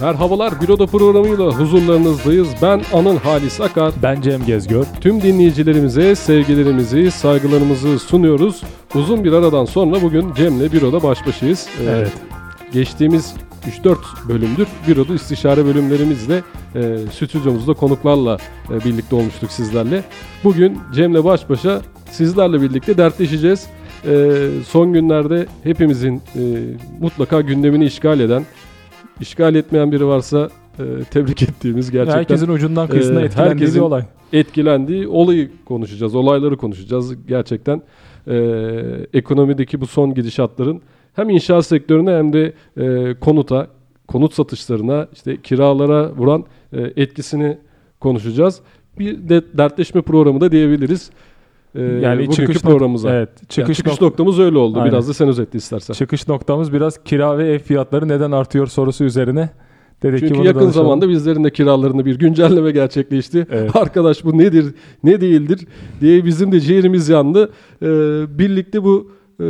Merhabalar Büroda programıyla huzurlarınızdayız. Ben Anıl Halis Akar. Ben Cem Gezgör. Tüm dinleyicilerimize sevgilerimizi, saygılarımızı sunuyoruz. Uzun bir aradan sonra bugün Cem'le Büroda baş başayız. Ee, evet. Geçtiğimiz 3-4 bölümdür Büroda istişare bölümlerimizle e, stüdyomuzda konuklarla e, birlikte olmuştuk sizlerle. Bugün Cem'le baş başa sizlerle birlikte dertleşeceğiz. E, son günlerde hepimizin e, mutlaka gündemini işgal eden, işgal etmeyen biri varsa e, tebrik ettiğimiz gerçekten. Herkesin ucundan kıyısına e, etkilendiği bir olay. Etkilendiği olayı konuşacağız, olayları konuşacağız. Gerçekten e, ekonomideki bu son gidişatların hem inşaat sektörüne hem de e, konuta, konut satışlarına, işte kiralara vuran e, etkisini konuşacağız. Bir de dertleşme programı da diyebiliriz. E, Yani çıkış programımıza. Evet, Yani çıkış, çıkış nok- noktamız öyle oldu. Aynen. Biraz da sen özetle istersen. çıkış noktamız biraz kira ve ev fiyatları neden artıyor sorusu üzerine. Dedik Çünkü yakın danışalım. zamanda bizlerin de kiralarında bir güncelleme gerçekleşti. Evet. Arkadaş bu nedir, ne değildir diye bizim de ciğerimiz yandı. Ee, birlikte bu e,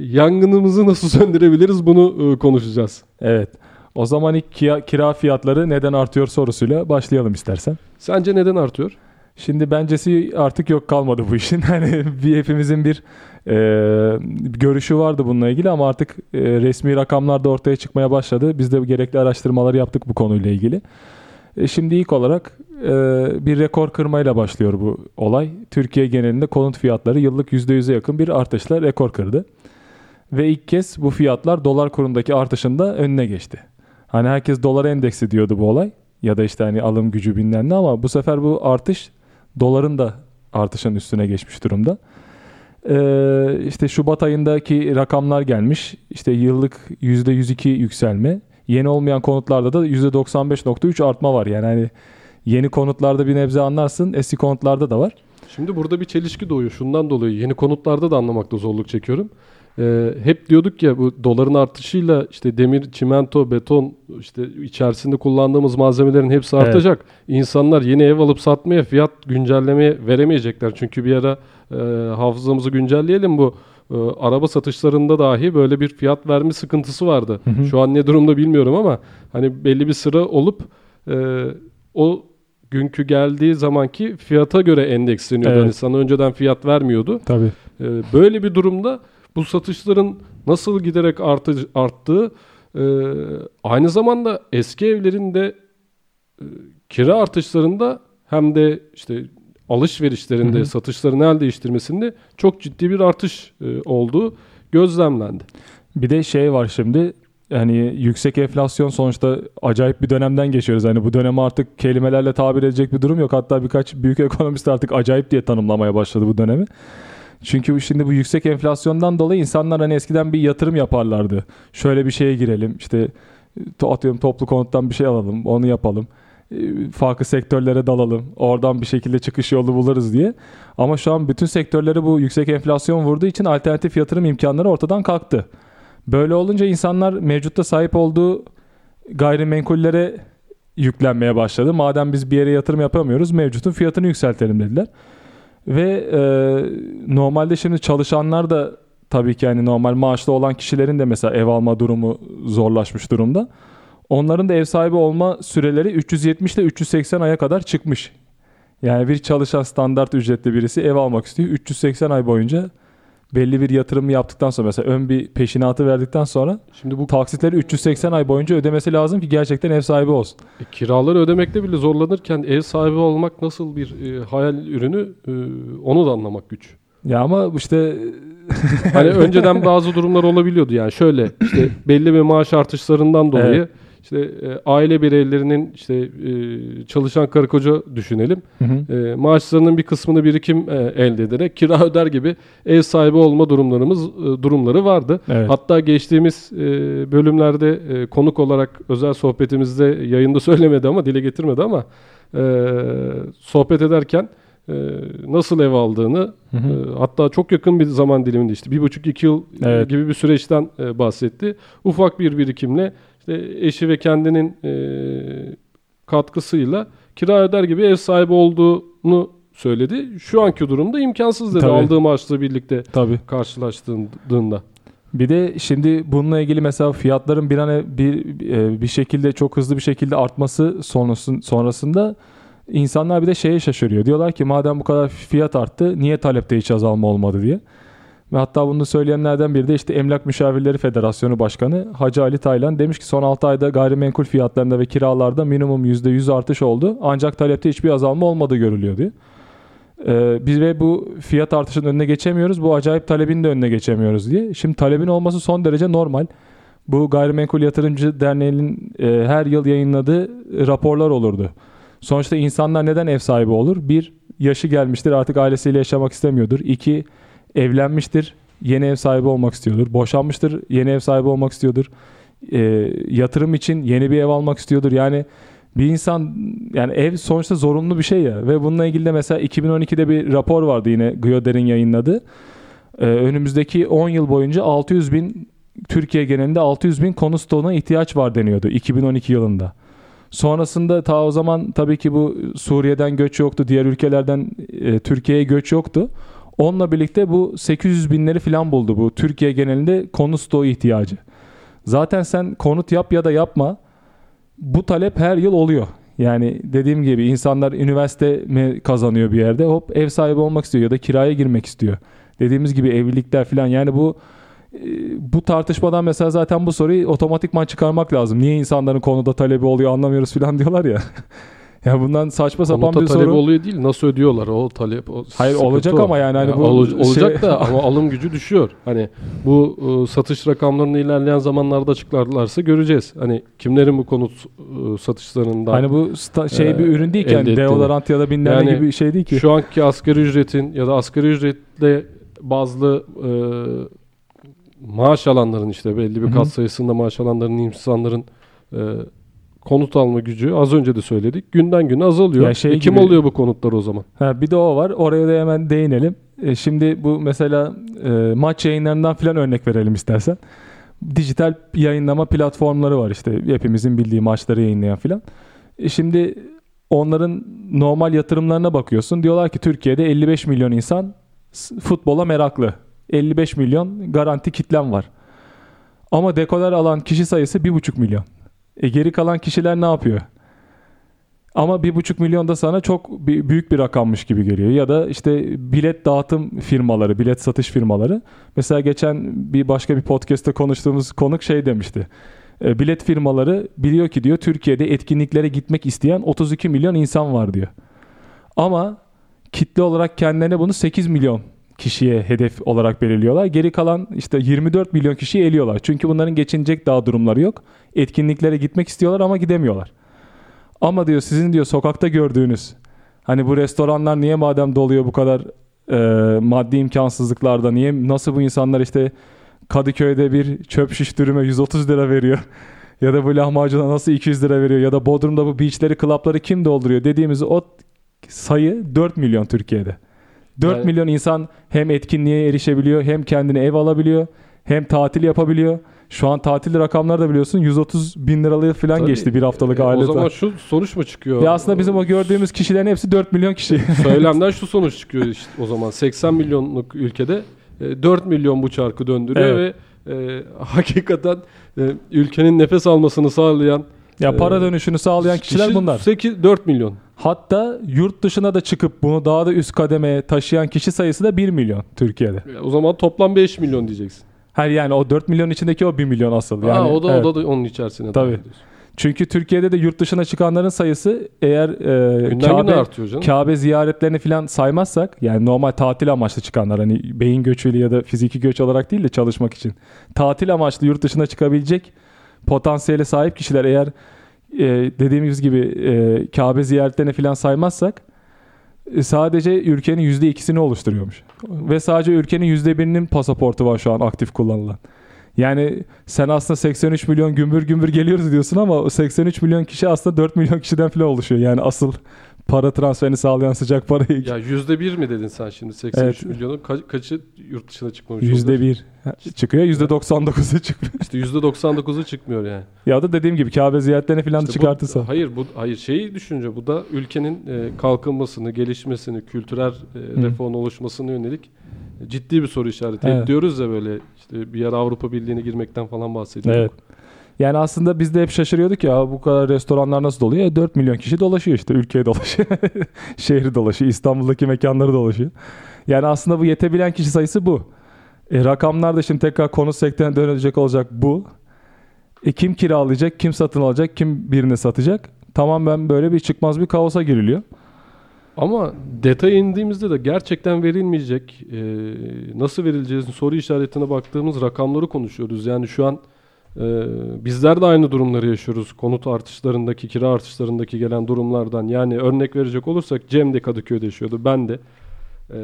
yangınımızı nasıl söndürebiliriz bunu e, konuşacağız. Evet. O zaman ilk kira, kira fiyatları neden artıyor sorusuyla başlayalım istersen. Sence neden artıyor? Şimdi bencesi artık yok kalmadı bu işin. Hani bir hepimizin bir e, görüşü vardı bununla ilgili ama artık e, resmi rakamlar da ortaya çıkmaya başladı. Biz de gerekli araştırmaları yaptık bu konuyla ilgili. E, şimdi ilk olarak e, bir rekor kırmayla başlıyor bu olay. Türkiye genelinde konut fiyatları yıllık %100'e yakın bir artışla rekor kırdı. Ve ilk kez bu fiyatlar dolar kurundaki artışın da önüne geçti. Hani herkes dolar endeksi diyordu bu olay. Ya da işte hani alım gücü bilmem ne ama bu sefer bu artış doların da artışın üstüne geçmiş durumda. Ee, işte Şubat ayındaki rakamlar gelmiş. İşte yıllık %102 yükselme. Yeni olmayan konutlarda da %95.3 artma var. Yani hani yeni konutlarda bir nebze anlarsın. Eski konutlarda da var. Şimdi burada bir çelişki doğuyor. Şundan dolayı yeni konutlarda da anlamakta zorluk çekiyorum. Ee, hep diyorduk ya bu doların artışıyla işte demir, çimento, beton işte içerisinde kullandığımız malzemelerin hepsi Evet. artacak. İnsanlar yeni ev alıp satmaya fiyat güncellemeye veremeyecekler. Çünkü bir ara e, hafızamızı güncelleyelim bu e, araba satışlarında dahi böyle bir fiyat verme sıkıntısı vardı. Hı hı. Şu an ne durumda bilmiyorum ama hani belli bir sıra olup e, o günkü geldiği zamanki fiyata göre endeksleniyordu. Evet. Hani sana önceden fiyat vermiyordu. Tabii. Ee, böyle bir durumda bu satışların nasıl giderek artı, arttığı e, aynı zamanda eski evlerin de e, kira artışlarında hem de işte alışverişlerinde Hı hı. satışların el değiştirmesinde çok ciddi bir artış e, olduğu gözlemlendi. Bir de şey var şimdi hani yüksek enflasyon sonuçta acayip bir dönemden geçiyoruz. Hani bu dönemi artık kelimelerle tabir edecek bir durum yok. Hatta birkaç büyük ekonomist artık acayip diye tanımlamaya başladı bu dönemi. Çünkü şimdi bu yüksek enflasyondan dolayı insanlar hani eskiden bir yatırım yaparlardı. Şöyle bir şeye girelim işte to- atıyorum toplu konuttan bir şey alalım onu yapalım. E, Farklı sektörlere dalalım. Oradan bir şekilde çıkış yolu buluruz diye. Ama şu an bütün sektörleri bu yüksek enflasyon vurduğu için alternatif yatırım imkanları ortadan kalktı. Böyle olunca insanlar mevcutta sahip olduğu gayrimenkullere yüklenmeye başladı. Madem biz bir yere yatırım yapamıyoruz mevcutun fiyatını yükseltelim dediler. Ve e, normalde şimdi çalışanlar da tabii ki yani normal maaşlı olan kişilerin de mesela ev alma durumu zorlaşmış durumda. Onların da ev sahibi olma süreleri 370 ile 380 aya kadar çıkmış. Yani bir çalışan standart ücretli birisi ev almak istiyor. 380 ay boyunca belli bir yatırım yaptıktan sonra mesela ön bir peşinatı verdikten sonra Şimdi bu taksitleri 380 ay boyunca ödemesi lazım ki gerçekten ev sahibi olsun. E, kiraları ödemekte bile zorlanırken ev sahibi olmak nasıl bir e, hayal ürünü e, onu da anlamak güç. Ya ama işte Hani önceden bazı durumlar olabiliyordu yani şöyle işte belli bir maaş artışlarından dolayı Evet. İşte e, aile bireylerinin işte e, çalışan karı koca düşünelim. Hı hı. E, maaşlarının bir kısmını birikim e, elde ederek kira öder gibi ev sahibi olma durumlarımız e, durumları vardı. Evet. Hatta geçtiğimiz e, bölümlerde e, konuk olarak özel sohbetimizde yayında söylemedi ama dile getirmedi ama e, sohbet ederken e, nasıl ev aldığını Hı hı. e, hatta çok yakın bir zaman diliminde işte bir buçuk iki yıl Evet. gibi bir süreçten e, bahsetti. Ufak bir birikimle işte eşi ve kendinin e, katkısıyla kira öder gibi ev sahibi olduğunu söyledi. Şu anki durumda imkansız dedi Tabii. aldığı maaşla birlikte Tabii. karşılaştığında. Bir de şimdi bununla ilgili mesela fiyatların bir an bir e, bir şekilde çok hızlı bir şekilde artması sonrasında insanlar bir de şeye şaşırıyor. Diyorlar ki madem bu kadar fiyat arttı niye talepte hiç azalma olmadı diye. Ve hatta bunu söyleyenlerden biri de işte Emlak Müşavirleri Federasyonu Başkanı Hacı Ali Taylan demiş ki son 6 ayda gayrimenkul fiyatlarında ve kiralarda minimum %100 artış oldu. Ancak talepte hiçbir azalma olmadığı görülüyor diyor. Ee, biz ve bu fiyat artışının önüne geçemiyoruz. Bu acayip talebin de önüne geçemiyoruz diye. Şimdi talebin olması son derece normal. Bu Gayrimenkul Yatırımcı Derneği'nin e, her yıl yayınladığı raporlar olurdu. Sonuçta insanlar neden ev sahibi olur? Bir, yaşı gelmiştir artık ailesiyle yaşamak istemiyordur. İki, evlenmiştir yeni ev sahibi olmak istiyordur. Boşanmıştır yeni ev sahibi olmak istiyordur. E, yatırım için yeni bir ev almak istiyordur. Yani bir insan yani ev sonuçta zorunlu bir şey ya ve bununla ilgili de mesela 2012'de bir rapor vardı yine Gyoder'in yayınladığı. Ee, önümüzdeki 10 yıl boyunca 600 bin Türkiye genelinde 600 bin konut stoğuna ihtiyaç var deniyordu 2012 yılında. Sonrasında ta o zaman tabii ki bu Suriye'den göç yoktu, diğer ülkelerden e, Türkiye'ye göç yoktu. Onunla birlikte bu 800 binleri falan buldu bu Türkiye genelinde konut stoğu ihtiyacı. Zaten sen konut yap ya da yapma bu talep her yıl oluyor. Yani dediğim gibi insanlar üniversite mi kazanıyor bir yerde hop ev sahibi olmak istiyor ya da kiraya girmek istiyor. Dediğimiz gibi evlilikler falan yani bu e, bu tartışmadan mesela zaten bu soruyu otomatikman çıkarmak lazım. Niye insanların konuda talebi oluyor anlamıyoruz falan diyorlar ya. Ya bundan saçma sapan Konuta bir soru. oluyor değil. Nasıl ödüyorlar o talep? O Hayır, olacak o. ama yani hani bu ol- olacak şey- da ama alım gücü düşüyor. Hani bu e, satış rakamlarını ilerleyen zamanlarda açıklarlarsa göreceğiz. Hani kimlerin bu konut e, satışlarından Hani bu sta- şey Ee, bir ürün değil ki yani ettiğini. deodorant ya da bilmem ne Yani gibi bir şey değil ki. şu anki asgari ücretin ya da asgari ücretle bazlı e, maaş alanların işte belli bir kat sayısında maaş alanların insanların e, konut alma gücü az önce de söyledik. Günden güne azalıyor. Ya şey E kim gibi- alıyor bu konutlar o zaman? Ha, bir de o var. Oraya da hemen değinelim. E, şimdi bu mesela e, maç yayınlarından falan örnek verelim istersen. Dijital yayınlama platformları var işte hepimizin bildiği maçları yayınlayan falan. E, şimdi onların normal yatırımlarına bakıyorsun. Diyorlar ki Türkiye'de 55 milyon insan futbola meraklı. 55 milyon garanti kitlem var. Ama dekoder alan kişi sayısı 1,5 milyon. E geri kalan kişiler ne yapıyor? Ama bir buçuk milyon da sana çok büyük bir rakammış gibi geliyor. Ya da işte bilet dağıtım firmaları, bilet satış firmaları. Mesela geçen bir başka bir podcast'te konuştuğumuz konuk şey demişti. E, bilet firmaları biliyor ki diyor Türkiye'de etkinliklere gitmek isteyen 32 milyon insan var diyor. Ama kitle olarak kendilerine bunu 8 milyon kişiye hedef olarak belirliyorlar. Geri kalan işte 24 milyon kişiyi eliyorlar. Çünkü bunların geçinecek daha durumları yok. Etkinliklere gitmek istiyorlar ama gidemiyorlar. Ama diyor sizin diyor sokakta gördüğünüz hani bu restoranlar niye madem doluyor bu kadar e, maddi imkansızlıklarda niye nasıl bu insanlar işte Kadıköy'de bir çöp şiş dürüme 130 lira veriyor ya da bu lahmacuna nasıl 200 lira veriyor ya da Bodrum'da bu beachleri klapları kim dolduruyor dediğimiz o sayı 4 milyon Türkiye'de. 4 Yani- milyon insan hem etkinliğe erişebiliyor hem kendine ev alabiliyor hem tatil yapabiliyor. Şu an tatil rakamları da biliyorsun 130 bin liralığı falan Tabii, geçti bir haftalık e, aile. O zaman şu sonuç mu çıkıyor? ya aslında bizim o gördüğümüz kişilerin hepsi 4 milyon kişi. Söylemden şu sonuç çıkıyor işte o zaman 80 milyonluk ülkede e, 4 milyon bu çarkı döndürüyor ve e, hakikaten e, ülkenin nefes almasını sağlayan ya para Ee, dönüşünü sağlayan kişiler kişi bunlar. 8 4 milyon. Hatta yurt dışına da çıkıp bunu daha da üst kademeye taşıyan kişi sayısı da 1 milyon Türkiye'de. E, O zaman toplam 5 milyon diyeceksin. Her yani o 4 milyon içindeki o 1 milyon asıl. Yani, Aa, o da evet. o da onun içerisine. Tabii. Çünkü Türkiye'de de yurt dışına çıkanların sayısı eğer e, Kabe, artıyor canım. Kabe ziyaretlerini falan saymazsak yani normal tatil amaçlı çıkanlar hani beyin göçüyle ya da fiziki göç olarak değil de çalışmak için tatil amaçlı yurt dışına çıkabilecek potansiyele sahip kişiler eğer e, dediğimiz gibi e, Kabe ziyaretlerini falan saymazsak e, sadece ülkenin yüzde ikisini oluşturuyormuş. Ve sadece ülkenin yüzde birinin pasaportu var şu an aktif kullanılan. Yani sen aslında 83 milyon gümbür gümbür geliyoruz diyorsun ama o 83 milyon kişi aslında 4 milyon kişiden falan oluşuyor. Yani asıl para transferini sağlayan sıcak parayı Ya yüzde bir mi dedin sen şimdi 83 Evet. milyonun ka- kaçı yurt dışına çıkmamış yüzde bir çıkıyor yüzde 99'u çıkmıyor. İşte yüzde 99'u çıkmıyor yani. ya da dediğim gibi Kabe ziyaretlerini falan İşte bu- çıkartırsa. hayır bu hayır şeyi düşünce bu da ülkenin e, kalkınmasını, gelişmesini, kültürel e, Hı. reform oluşmasına yönelik ciddi bir soru işareti. Hep Evet. diyoruz ya böyle işte bir yer Avrupa Birliği'ne girmekten falan bahsediyoruz. Evet. Yani aslında biz de hep şaşırıyorduk ya bu kadar restoranlar nasıl doluyor? E, 4 milyon kişi dolaşıyor işte ülkeye dolaşıyor. Şehri dolaşıyor. İstanbul'daki mekanları dolaşıyor. Yani aslında bu yetebilen kişi sayısı bu. E, rakamlar da şimdi tekrar konu sektörüne dönecek olacak bu. E, kim kiralayacak, kim satın alacak, kim birini satacak? Tamamen böyle bir çıkmaz bir kaosa giriliyor. Ama detaya indiğimizde de gerçekten verilmeyecek, e, nasıl verileceğinin soru işaretine baktığımız rakamları konuşuyoruz. Yani şu an e, bizler de aynı durumları yaşıyoruz. Konut artışlarındaki, kira artışlarındaki gelen durumlardan. Yani örnek verecek olursak Cem de Kadıköy'de yaşıyordu, ben de. E,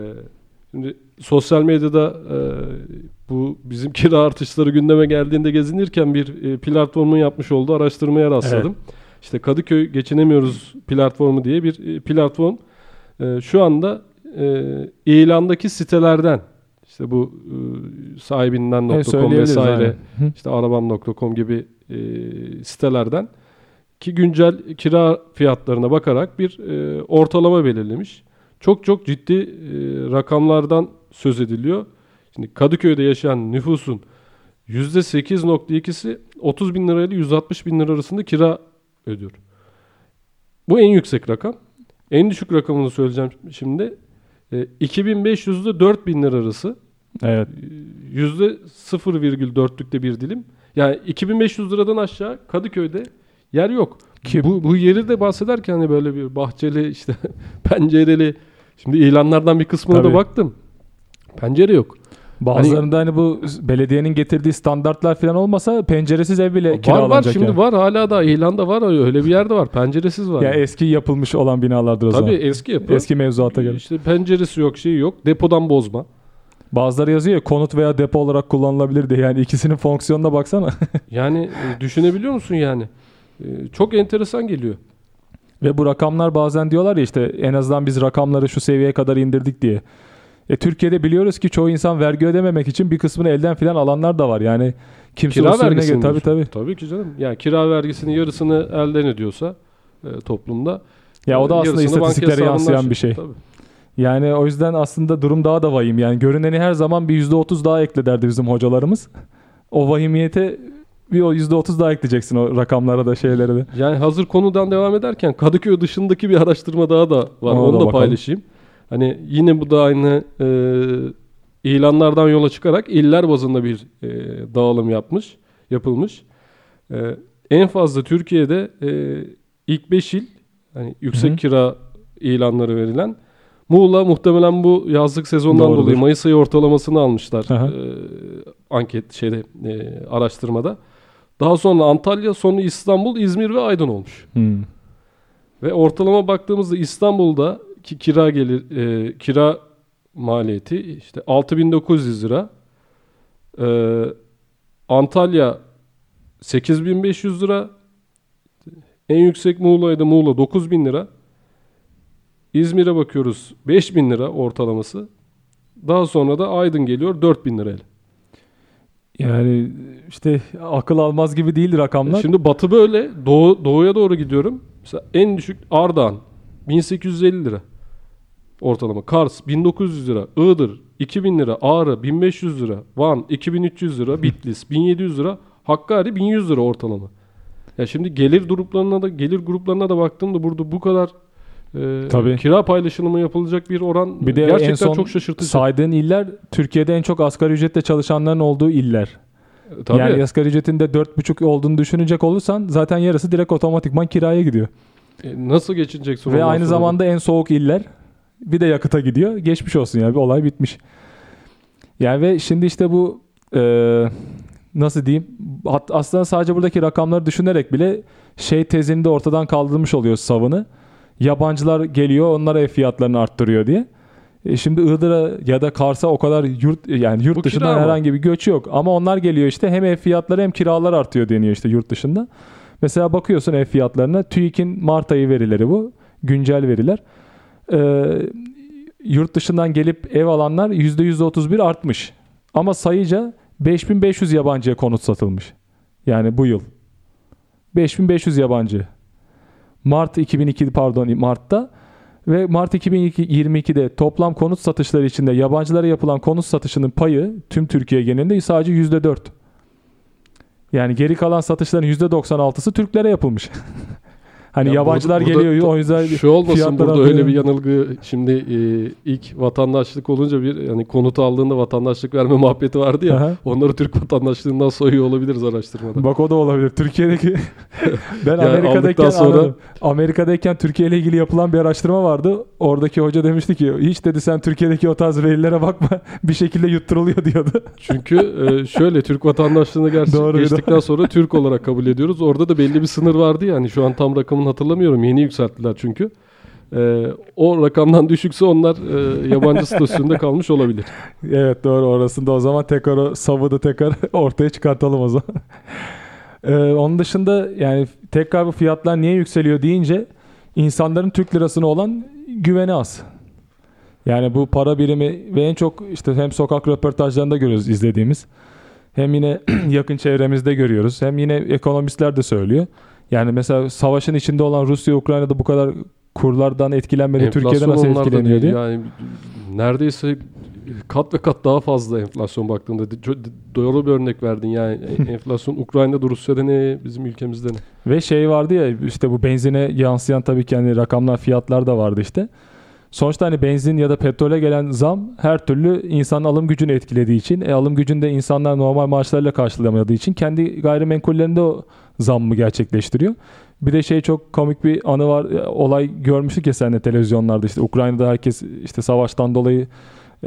şimdi sosyal medyada e, bu bizim kira artışları gündeme geldiğinde gezinirken bir e, platformun yapmış olduğu araştırmaya rastladım. İşte Kadıköy Geçinemiyoruz platformu diye bir e, platform. E, şu anda e, ilandaki sitelerden işte bu e, sahibinden.com Evet, vesaire işte arabam.com gibi e, sitelerden ki güncel kira fiyatlarına bakarak bir e, ortalama belirlemiş. Çok çok ciddi e, rakamlardan söz ediliyor. Şimdi Kadıköy'de yaşayan nüfusun %8.2'si 30 bin lirayla 160 bin lira arasında kira ödüyor. Bu en yüksek rakam. En düşük rakamını söyleyeceğim şimdi. E, 2500 ile 4000 lira arası. Evet. Yüzde 0,4'lükte bir dilim. Yani 2500 liradan aşağı Kadıköy'de yer yok. Ki- bu, bu yeri de bahsederken hani böyle bir bahçeli işte pencereli şimdi ilanlardan bir kısmına Tabii. da baktım. Pencere yok. Bazılarında hani bu belediyenin getirdiği standartlar falan olmasa penceresiz ev bile var var kiralanacak şimdi yani. var hala da ilanda var öyle bir yerde var. Penceresiz var. Ya eski yapılmış olan binalardır o Tabii zaman. eski yapı. Eski mevzuata göre. İşte penceresi yok, şeyi yok. Depodan bozma. Bazıları yazıyor ya konut veya depo olarak kullanılabilir diye. Yani ikisinin fonksiyonuna baksana. Yani e, düşünebiliyor musun yani? E, Çok enteresan geliyor. Ve bu rakamlar bazen diyorlar ya işte en azından biz rakamları şu seviyeye kadar indirdik diye. E Türkiye'de biliyoruz ki çoğu insan vergi ödememek için bir kısmını elden filan alanlar da var. Yani kimse Kira vergisini tabii tabii. Tabii ki canım. Yani kira vergisinin yarısını elden ediyorsa e, toplumda. Ya o da e, aslında istatistiklere yansıyan bir şey. Tabii. Yani o yüzden aslında durum daha da vahim. Yani görüneni her zaman bir %30 daha ekle derdi bizim hocalarımız. O vahimiyete bir o %30 daha ekleyeceksin o rakamlara da şeylere de. Yani hazır konudan devam ederken Kadıköy dışındaki bir araştırma daha da var. Ona Onu da da bakalım. paylaşayım. Hani yine bu da aynı e, ilanlardan yola çıkarak iller bazında bir e, dağılım yapmış, yapılmış. E, en fazla Türkiye'de e, ilk 5 il hani yüksek Hı hı. kira ilanları verilen Muğla muhtemelen bu yazlık sezondan Doğrudur. dolayı Mayıs ayı ortalamasını almışlar Aha. e, anket şeyde e, araştırmada. Daha sonra Antalya, sonra İstanbul, İzmir ve Aydın olmuş. Hmm. Ve ortalama baktığımızda İstanbul'da ki kira gelir e, kira maliyeti işte 6900 lira. E, Antalya 8500 lira. En yüksek Muğla'ydı Muğla 9000 lira. İzmir'e bakıyoruz 5000 lira ortalaması. Daha sonra da Aydın geliyor 4000 lirayla. Yani işte akıl almaz gibi değil rakamlar. Şimdi batı böyle. Doğu, doğuya doğru gidiyorum. Mesela en düşük Ardahan 1850 lira ortalama. Kars 1900 lira. Iğdır 2000 lira. Ağrı 1500 lira. Van 2300 lira. Bitlis 1700 lira. Hakkari 1100 lira ortalama. Ya şimdi gelir gruplarına da gelir gruplarına da baktığımda burada bu kadar e, Tabii. kira paylaşımı yapılacak bir oran Bir de en gerçekten son çok şaşırtıcı. saydığın iller Türkiye'de en çok asgari ücretle çalışanların olduğu iller. Tabii. Yani asgari ücretin de 4,5 olduğunu düşünecek olursan zaten yarısı direkt otomatikman kiraya gidiyor. E, nasıl geçineceksin? Ve aynı sonra? zamanda en soğuk iller bir de yakıta gidiyor. Geçmiş olsun yani bir olay bitmiş. Yani ve şimdi işte bu e, nasıl diyeyim aslında sadece buradaki rakamları düşünerek bile şey tezini de ortadan kaldırmış oluyor savını. Yabancılar geliyor onlara ev fiyatlarını arttırıyor diye. E şimdi Iğdır'a ya da Kars'a o kadar yurt yani yurt Bu dışından herhangi bir göç yok. Ama onlar geliyor işte hem ev fiyatları hem kiralar artıyor deniyor işte yurt dışında. Mesela bakıyorsun ev fiyatlarına TÜİK'in Mart ayı verileri bu. güncel veriler. Ee, yurt dışından gelip ev alanlar %131 artmış. Ama sayıca 5500 yabancıya konut satılmış. Yani bu yıl. 5500 yabancı. Mart 2002 pardon Mart'ta ve Mart 2022'de toplam konut satışları içinde yabancılara yapılan konut satışının payı tüm Türkiye genelinde sadece %4. Yani geri kalan satışların %96'sı Türklere yapılmış. hani Ya yabancılar burada- burada geliyor o yüzden Şu olmasın burada artıyor. öyle bir yanılgı. Şimdi e, ilk vatandaşlık olunca bir yani konut aldığında vatandaşlık verme muhabbeti vardı ya. Aha. Onları Türk vatandaşlığından soyuyor olabiliriz araştırmada. Bak o da olabilir. Türkiye'deki ben Yani Amerika'dayken sonra- anladım. Amerika'dayken Türkiye ile ilgili yapılan bir araştırma vardı. Oradaki hoca demişti ki hiç dedi sen Türkiye'deki o tarz verilere bakma. bir şekilde yutturuluyor diyordu. Çünkü e, şöyle Türk vatandaşlığını gerçi Doğru, geçtikten sonra Türk olarak kabul ediyoruz. Orada da belli bir sınır vardı yani. Şu an tam rakamını hatırlamıyorum. Yeni yükselttiler çünkü. E, o rakamdan düşükse onlar e, yabancı statüsünde kalmış olabilir. evet doğru orasında o zaman tekrar o savı tekrar ortaya çıkartalım o zaman. Ee, onun dışında yani tekrar bu fiyatlar niye yükseliyor deyince insanların Türk lirasına olan güveni az. Yani bu para birimi ve en çok işte hem sokak röportajlarında görüyoruz izlediğimiz. Hem yine yakın çevremizde görüyoruz. Hem yine ekonomistler de söylüyor. Yani mesela savaşın içinde olan Rusya Ukrayna'da bu kadar kurlardan etkilenmedi. Türkiye'de Enflasyon nasıl onlarda etkileniyor diye. Yani neredeyse kat ve kat daha fazla enflasyon baktığında. Doğru bir örnek verdin yani. enflasyon Ukrayna'da Rusya'da ne bizim ülkemizde ne. Ve şey vardı ya işte bu benzine yansıyan tabii ki hani rakamlar fiyatlar da vardı işte. Sonuçta hani benzin ya da petrole gelen zam her türlü insanın alım gücünü etkilediği için e, alım gücünde insanlar normal maaşlarıyla karşılayamadığı için kendi gayrimenkullerinde o zammı gerçekleştiriyor. Bir de şey çok komik bir anı var. E, Olay görmüştük ya seninle televizyonlarda işte Ukrayna'da herkes işte savaştan dolayı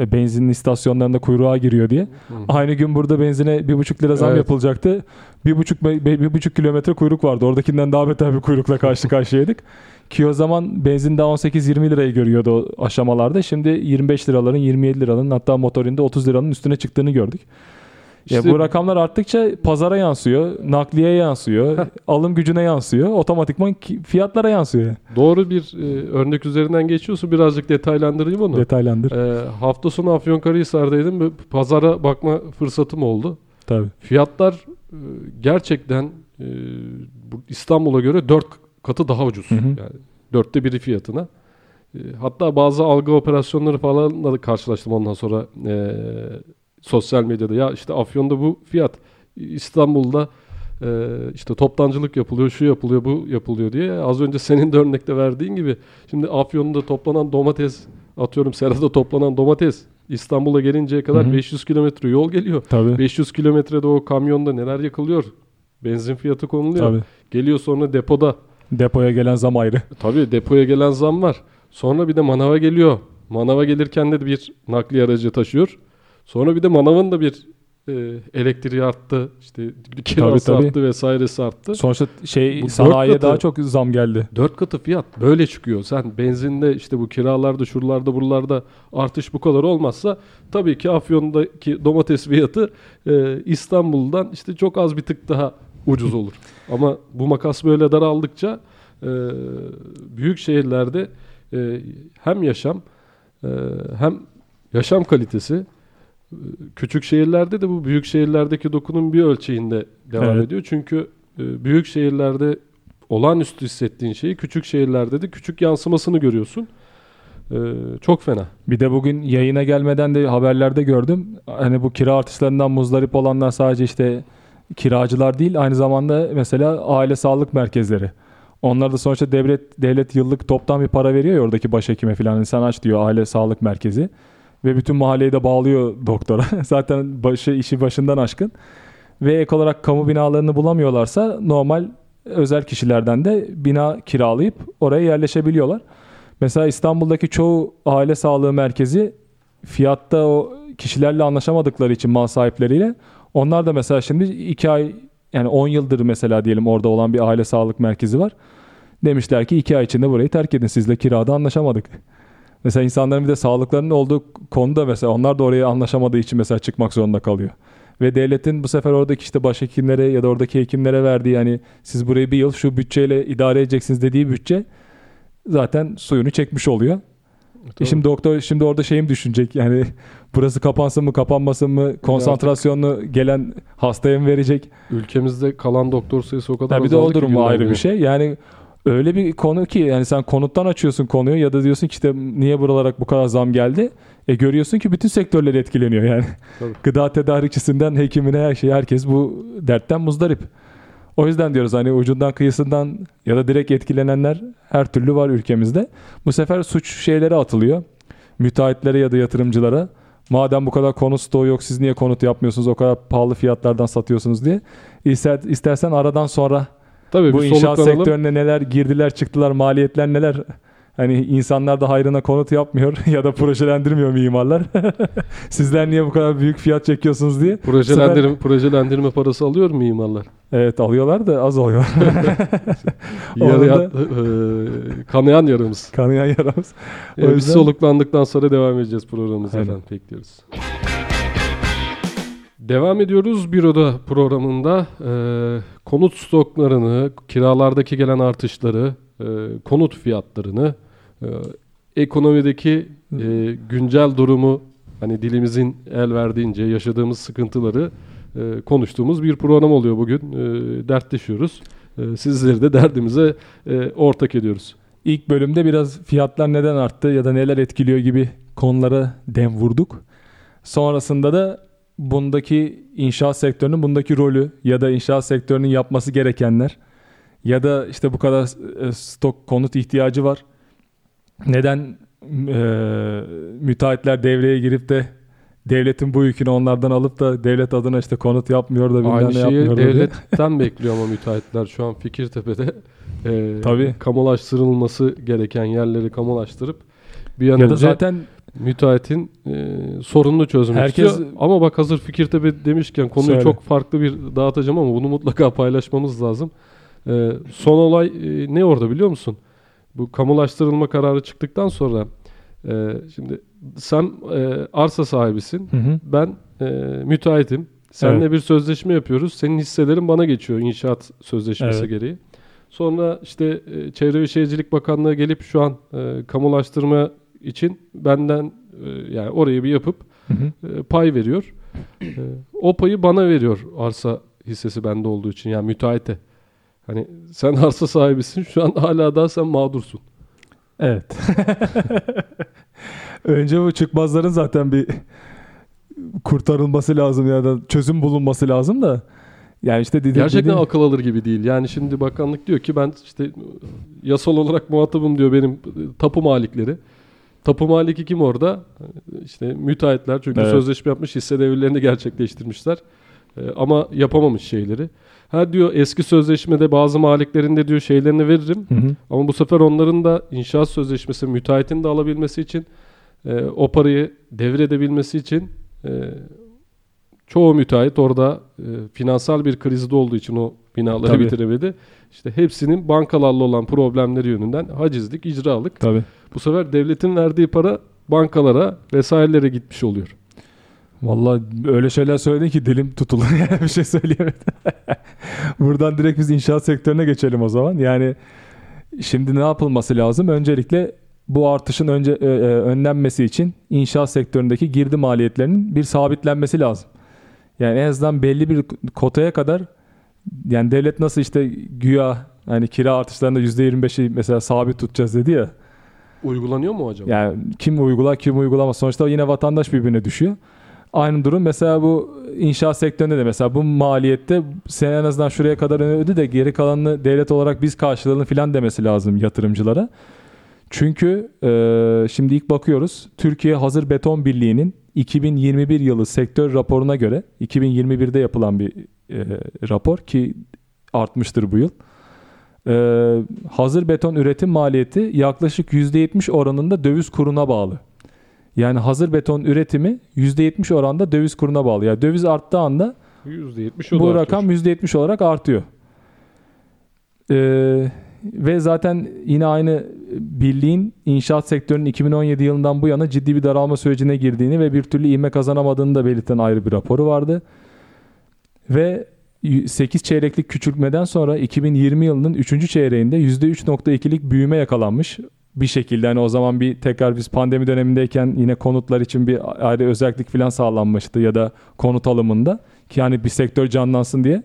benzin istasyonlarında kuyruğa giriyor diye. Aynı gün burada benzine bir buçuk lira zam Evet. yapılacaktı. Bir buçuk, bir buçuk kilometre kuyruk vardı. Oradakinden daha beter bir kuyrukla karşı karşıyaydık. Ki o zaman benzin daha 18-20 lirayı görüyordu o aşamalarda. Şimdi 25 liraların 27 liranın hatta motorinde 30 liranın üstüne çıktığını gördük. Ya İşte- bu rakamlar arttıkça pazara yansıyor, nakliyeye yansıyor, alım gücüne yansıyor, otomatikman fiyatlara yansıyor. Doğru bir e, örnek üzerinden geçiyorsun. Birazcık detaylandırayım onu. Detaylandır. E, hafta sonu Afyonkarahisar'daydım. Pazara bakma fırsatım oldu. Tabii. Fiyatlar e, gerçekten e, bu İstanbul'a göre 4 katı daha ucuz. Hı hı. Yani dörtte biri fiyatına. E, hatta bazı algı operasyonları falan da karşılaştım ondan sonra e, sosyal medyada. Ya işte Afyon'da bu fiyat, İstanbul'da e, işte toptancılık yapılıyor, şu yapılıyor, bu yapılıyor diye. Az önce senin de örnekte verdiğin gibi. Şimdi Afyon'da toplanan domates, atıyorum Serada toplanan domates İstanbul'a gelinceye kadar Hı hı. 500 kilometre yol geliyor. Tabii. 500 kilometrede o kamyonda neler yakılıyor? Benzin fiyatı konuluyor. Tabii. Geliyor sonra depoda. Depoya gelen zam ayrı. Tabii depoya gelen zam var. Sonra bir de manava geliyor. Manava gelirken de bir nakliye aracı taşıyor. Sonra bir de manavın da bir e, elektriği arttı. İşte kirası tabii. arttı vesairesi arttı. Sonuçta şey Bu sanayiye katı- daha çok zam geldi. Dört katı fiyat böyle çıkıyor. Sen benzinde işte bu kiralarda şuralarda buralarda artış bu kadar olmazsa tabii ki Afyon'daki domates fiyatı e, İstanbul'dan işte çok az bir tık daha ucuz olur. Ama bu makas böyle daraldıkça e, büyük şehirlerde e, hem yaşam e, hem yaşam kalitesi küçük şehirlerde de bu büyük şehirlerdeki dokunun bir ölçeğinde devam Evet. ediyor. Çünkü e, büyük şehirlerde olağanüstü hissettiğin şeyi küçük şehirlerde de küçük yansımasını görüyorsun. Ee, çok fena. Bir de bugün yayına gelmeden de haberlerde gördüm. Hani bu kira artışlarından muzdarip olanlar sadece işte kiracılar değil aynı zamanda mesela aile sağlık merkezleri. Onlar da sonuçta devlet devlet yıllık toptan bir para veriyor ya oradaki başhekime falan. Hani sen aç diyor aile sağlık merkezi. Ve bütün mahalleyi de bağlıyor doktora. Zaten başı işi başından aşkın. Ve ek olarak kamu binalarını bulamıyorlarsa normal özel kişilerden de bina kiralayıp oraya yerleşebiliyorlar. Mesela İstanbul'daki çoğu aile sağlığı merkezi fiyatta o kişilerle anlaşamadıkları için mal sahipleriyle onlar da mesela şimdi 2 ay yani 10 yıldır mesela diyelim orada olan bir aile sağlık merkezi var. Demişler ki 2 ay içinde burayı terk edin sizle kirada anlaşamadık. Mesela insanların bir de sağlıklarının olduğu konuda mesela onlar da oraya anlaşamadığı için mesela çıkmak zorunda kalıyor. Ve devletin bu sefer oradaki işte başhekimlere ya da oradaki hekimlere verdiği yani siz burayı bir yıl şu bütçeyle idare edeceksiniz dediği bütçe zaten suyunu çekmiş oluyor. E şimdi doktor şimdi orada şeyim düşünecek yani burası kapansın mı kapanmasın mı konsantrasyonunu gelen hastaya mı verecek? Ülkemizde kalan doktor sayısı o kadar Ha, bir de o durum ayrı bir şey. Yani öyle bir konu ki yani sen konuttan açıyorsun konuyu ya da diyorsun ki işte niye buralara bu kadar zam geldi? E görüyorsun ki bütün sektörler etkileniyor yani. Tabii. Gıda tedarikçisinden hekimine her şey herkes bu dertten muzdarip. O yüzden diyoruz hani ucundan kıyısından ya da direkt etkilenenler her türlü var ülkemizde. Bu sefer suç şeylere atılıyor. Müteahhitlere ya da yatırımcılara. Madem bu kadar konut stoğu yok siz niye konut yapmıyorsunuz o kadar pahalı fiyatlardan satıyorsunuz diye. İster, istersen aradan sonra Tabii bu inşaat sektörüne neler girdiler çıktılar maliyetler neler hani insanlar da hayrına konut yapmıyor ya da projelendirmiyor mimarlar. Sizler niye bu kadar büyük fiyat çekiyorsunuz diye. Projelendirme, projelendirme parası alıyor mu mimarlar? Evet alıyorlar da az oluyor. Yarı, Orada- e, kanayan yarımız. Kanayan yaramız. O E, biz yüzden- soluklandıktan sonra devam edeceğiz programımıza Aynen. efendim. Bekliyoruz. Devam ediyoruz Büroda programında e, konut stoklarını, kiralardaki gelen artışları, e, konut fiyatlarını, e, ekonomideki e, güncel durumu, hani dilimizin el verdiğince yaşadığımız sıkıntıları e, konuştuğumuz bir program oluyor bugün. E, dertleşiyoruz. E, sizleri de derdimize e, ortak ediyoruz. İlk bölümde biraz fiyatlar neden arttı ya da neler etkiliyor gibi konulara dem vurduk. Sonrasında da bundaki inşaat sektörünün bundaki rolü ya da inşaat sektörünün yapması gerekenler ya da işte bu kadar e, stok konut ihtiyacı var. Neden e, müteahhitler devreye girip de devletin bu yükünü onlardan alıp da devlet adına işte konut yapmıyor da bilmem Aynı ne şeyi yapmıyor da diye. devletten bekliyor ama müteahhitler şu an Fikirtepe'de e, Tabii. kamulaştırılması gereken yerleri kamulaştırıp bir an Ya da önce zaten müteahhitin e, sorununu çözmek Herkes- istiyor. Ama bak hazır Fikirtepe demişken konuyu Söyle. çok farklı bir dağıtacağım ama bunu mutlaka paylaşmamız lazım. E, son olay e, ne orada biliyor musun? Bu kamulaştırılma kararı çıktıktan sonra e, şimdi sen e, arsa sahibisin. Hı hı. Ben e, müteahhitim. Seninle bir sözleşme yapıyoruz. Senin hisselerin bana geçiyor inşaat sözleşmesi Evet. gereği. Sonra işte e, Çevre ve Şehircilik Bakanlığı gelip şu an e, kamulaştırma için benden e, yani orayı bir yapıp Hı hı. e, pay veriyor. E, o payı bana veriyor arsa hissesi bende olduğu için yani müteahhite. Hani sen arsa sahibisin şu an hala daha sen mağdursun. Evet. Önce bu çıkmazların zaten bir kurtarılması lazım ya da çözüm bulunması lazım da. Yani işte dedi, Gerçekten dedi- akıl alır gibi değil. Yani şimdi bakanlık diyor ki ben işte yasal olarak muhatabım diyor benim tapu malikleri. Tapu maliki kim orada? İşte müteahhitler çünkü Evet. sözleşme yapmış hisse devirlerini gerçekleştirmişler. Ee, ama yapamamış şeyleri. Ha diyor eski sözleşmede bazı maliklerinde diyor şeylerini veririm. Hı hı. Ama bu sefer onların da inşaat sözleşmesi müteahhitin de alabilmesi için e, o parayı devredebilmesi için e, çoğu müteahhit orada e, finansal bir krizde olduğu için o binaları Tabii. bitiremedi. İşte hepsinin bankalarla olan problemleri yönünden hacizlik, icralık. Tabii. Bu sefer devletin verdiği para bankalara vesairelere gitmiş oluyor. Vallahi öyle şeyler söyledin ki dilim tutuldu yani bir şey söyleyemedim. Buradan direkt biz inşaat sektörüne geçelim o zaman. Yani şimdi ne yapılması lazım? Öncelikle bu artışın önce e, e, önlenmesi için inşaat sektöründeki girdi maliyetlerinin bir sabitlenmesi lazım. Yani en azından belli bir kotaya kadar yani devlet nasıl işte güya hani kira artışlarında %25'i mesela sabit tutacağız dedi ya. Uygulanıyor mu acaba? Yani kim uygular kim uygulamaz. Sonuçta yine vatandaş birbirine düşüyor. Aynı durum mesela bu inşaat sektöründe de mesela bu maliyette sen en azından şuraya kadar ödedi de geri kalanını devlet olarak biz karşılayalım filan demesi lazım yatırımcılara. Çünkü e, şimdi ilk bakıyoruz Türkiye Hazır Beton Birliği'nin 2021 yılı sektör raporuna göre 2021'de yapılan bir e, rapor ki artmıştır bu yıl. E, hazır beton üretim maliyeti yaklaşık %70 oranında döviz kuruna bağlı. Yani hazır beton üretimi %70 oranda döviz kuruna bağlı. Yani döviz arttığı anda %70 o da bu artıyor. rakam %70 olarak artıyor. Ee, ve zaten yine aynı birliğin inşaat sektörünün 2017 yılından bu yana ciddi bir daralma sürecine girdiğini ve bir türlü ivme kazanamadığını da belirten ayrı bir raporu vardı. Ve 8 çeyreklik küçültmeden sonra 2020 yılının 3. çeyreğinde %3.2'lik büyüme yakalanmış. Bir şekilde hani o zaman bir tekrar biz pandemi dönemindeyken yine konutlar için bir ayrı özellik falan sağlanmıştı ya da konut alımında ki hani bir sektör canlansın diye.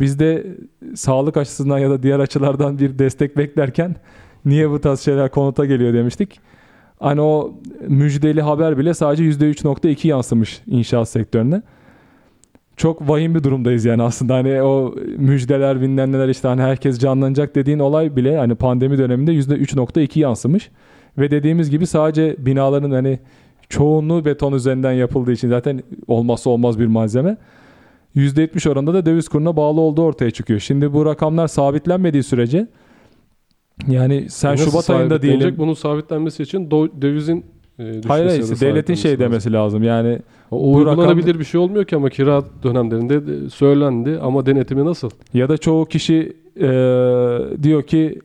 Biz de sağlık açısından ya da diğer açılardan bir destek beklerken niye bu tarz şeyler konuta geliyor demiştik. Hani o müjdeli haber bile sadece %3.2 yansımış inşaat sektörüne. Çok vahim bir durumdayız yani aslında hani o müjdeler bilmem neler işte hani herkes canlanacak dediğin olay bile hani pandemi döneminde %3.2 yansımış. Ve dediğimiz gibi sadece binaların hani çoğunluğu beton üzerinden yapıldığı için zaten olmazsa olmaz bir malzeme. %70 oranında da döviz kuruna bağlı olduğu ortaya çıkıyor. Şimdi bu rakamlar sabitlenmediği sürece yani sen Nasıl Şubat ayında diyelim. Bunun sabitlenmesi için dövizin e, düşmesi Hayır hayır devletin şey demesi lazım. Yani O uygulanabilir bir şey olmuyor ki ama kira dönemlerinde de söylendi ama denetimi nasıl? ya da çoğu kişi e, diyor ki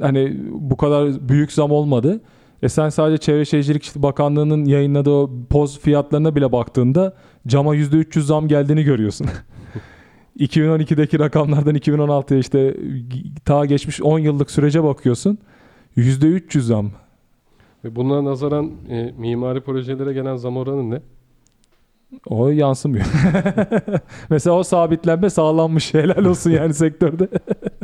hani bu kadar büyük zam olmadı. E sen sadece Çevre Şehircilik Bakanlığı'nın yayınladığı o poz fiyatlarına bile baktığında cama %300 zam geldiğini görüyorsun. 2012'deki rakamlardan 2016'ya işte ta geçmiş 10 yıllık sürece bakıyorsun. %300 zam. Ve buna nazaran e, mimari projelere gelen zam oranı ne? O yansımıyor. Mesela o sabitlenme sağlanmış. Helal olsun yani sektörde.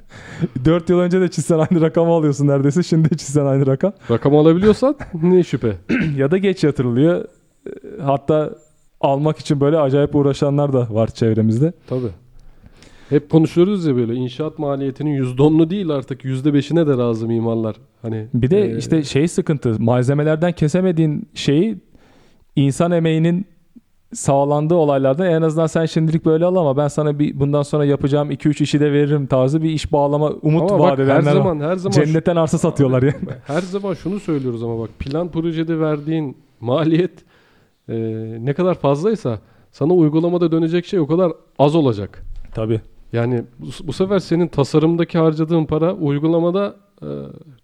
4 yıl önce de çizsen aynı rakamı alıyorsun neredeyse. Şimdi de çizsen aynı rakam. Rakam alabiliyorsan ne şüphe. ya da geç yatırılıyor. Hatta almak için böyle acayip uğraşanlar da var çevremizde. Tabii. Hep konuşuyoruz ya böyle inşaat maliyetinin %10'unu değil artık %5'ine de razı mimarlar. Hani Bir de e, işte şey sıkıntı. Malzemelerden kesemediğin şeyi insan emeğinin sağlandığı olaylarda en azından sen şimdilik böyle al ama ben sana bir bundan sonra yapacağım 2-3 işi de veririm tarzı bir iş bağlama umut ama vaat her edenler var. zaman her zaman şu- Cennetten arsa satıyorlar yani. her zaman şunu söylüyoruz ama bak plan projede verdiğin maliyet e, ne kadar fazlaysa sana uygulamada dönecek şey o kadar az olacak. Tabii. Yani bu, bu sefer senin tasarımdaki harcadığın para uygulamada e,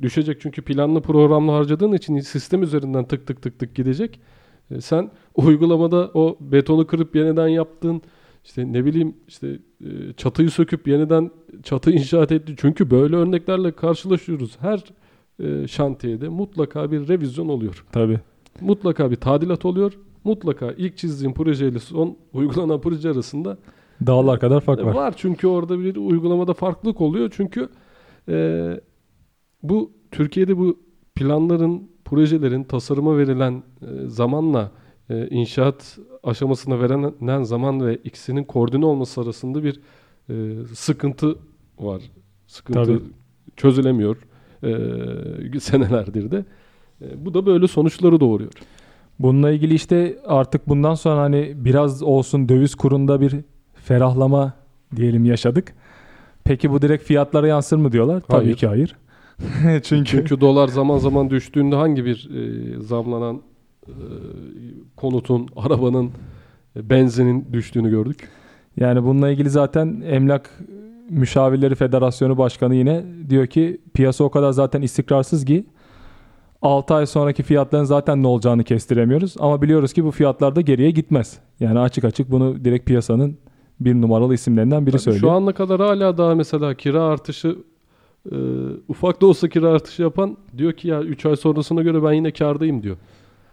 düşecek. Çünkü planlı programlı harcadığın için sistem üzerinden tık tık tık tık gidecek. E, sen uygulamada o betonu kırıp yeniden yaptığın işte ne bileyim işte e, çatıyı söküp yeniden çatı inşaat etti. Çünkü böyle örneklerle karşılaşıyoruz. Her e, şantiyede mutlaka bir revizyon oluyor. Tabii. Mutlaka bir tadilat oluyor. Mutlaka ilk çizdiğin projeyle son uygulanan proje arasında Dağlar kadar fark var. Var çünkü orada bir uygulamada farklılık oluyor. Çünkü e, bu Türkiye'de bu planların, projelerin tasarıma verilen e, zamanla e, inşaat aşamasına verilen zaman ve ikisinin koordine olması arasında bir e, sıkıntı var. Sıkıntı Tabii. çözülemiyor e, senelerdir de. E, bu da böyle sonuçları doğuruyor. Bununla ilgili işte artık bundan sonra hani biraz olsun döviz kurunda bir ferahlama diyelim yaşadık. Peki bu direkt fiyatlara yansır mı diyorlar? Tabii Hayır. ki hayır. Çünkü Çünkü dolar zaman zaman düştüğünde hangi bir e, zamlanan e, konutun, arabanın, e, benzinin düştüğünü gördük. yani bununla ilgili zaten Emlak Müşavirleri Federasyonu Başkanı yine diyor ki piyasa o kadar zaten istikrarsız ki 6 ay sonraki fiyatların zaten ne olacağını kestiremiyoruz. Ama biliyoruz ki bu fiyatlar da geriye gitmez. Yani açık açık bunu direkt piyasanın bir numaralı isimlerinden biri Tabii söylüyor. Şu ana kadar hala daha mesela kira artışı e, ufak da olsa kira artışı yapan diyor ki ya 3 ay sonrasına göre ben yine kardayım diyor.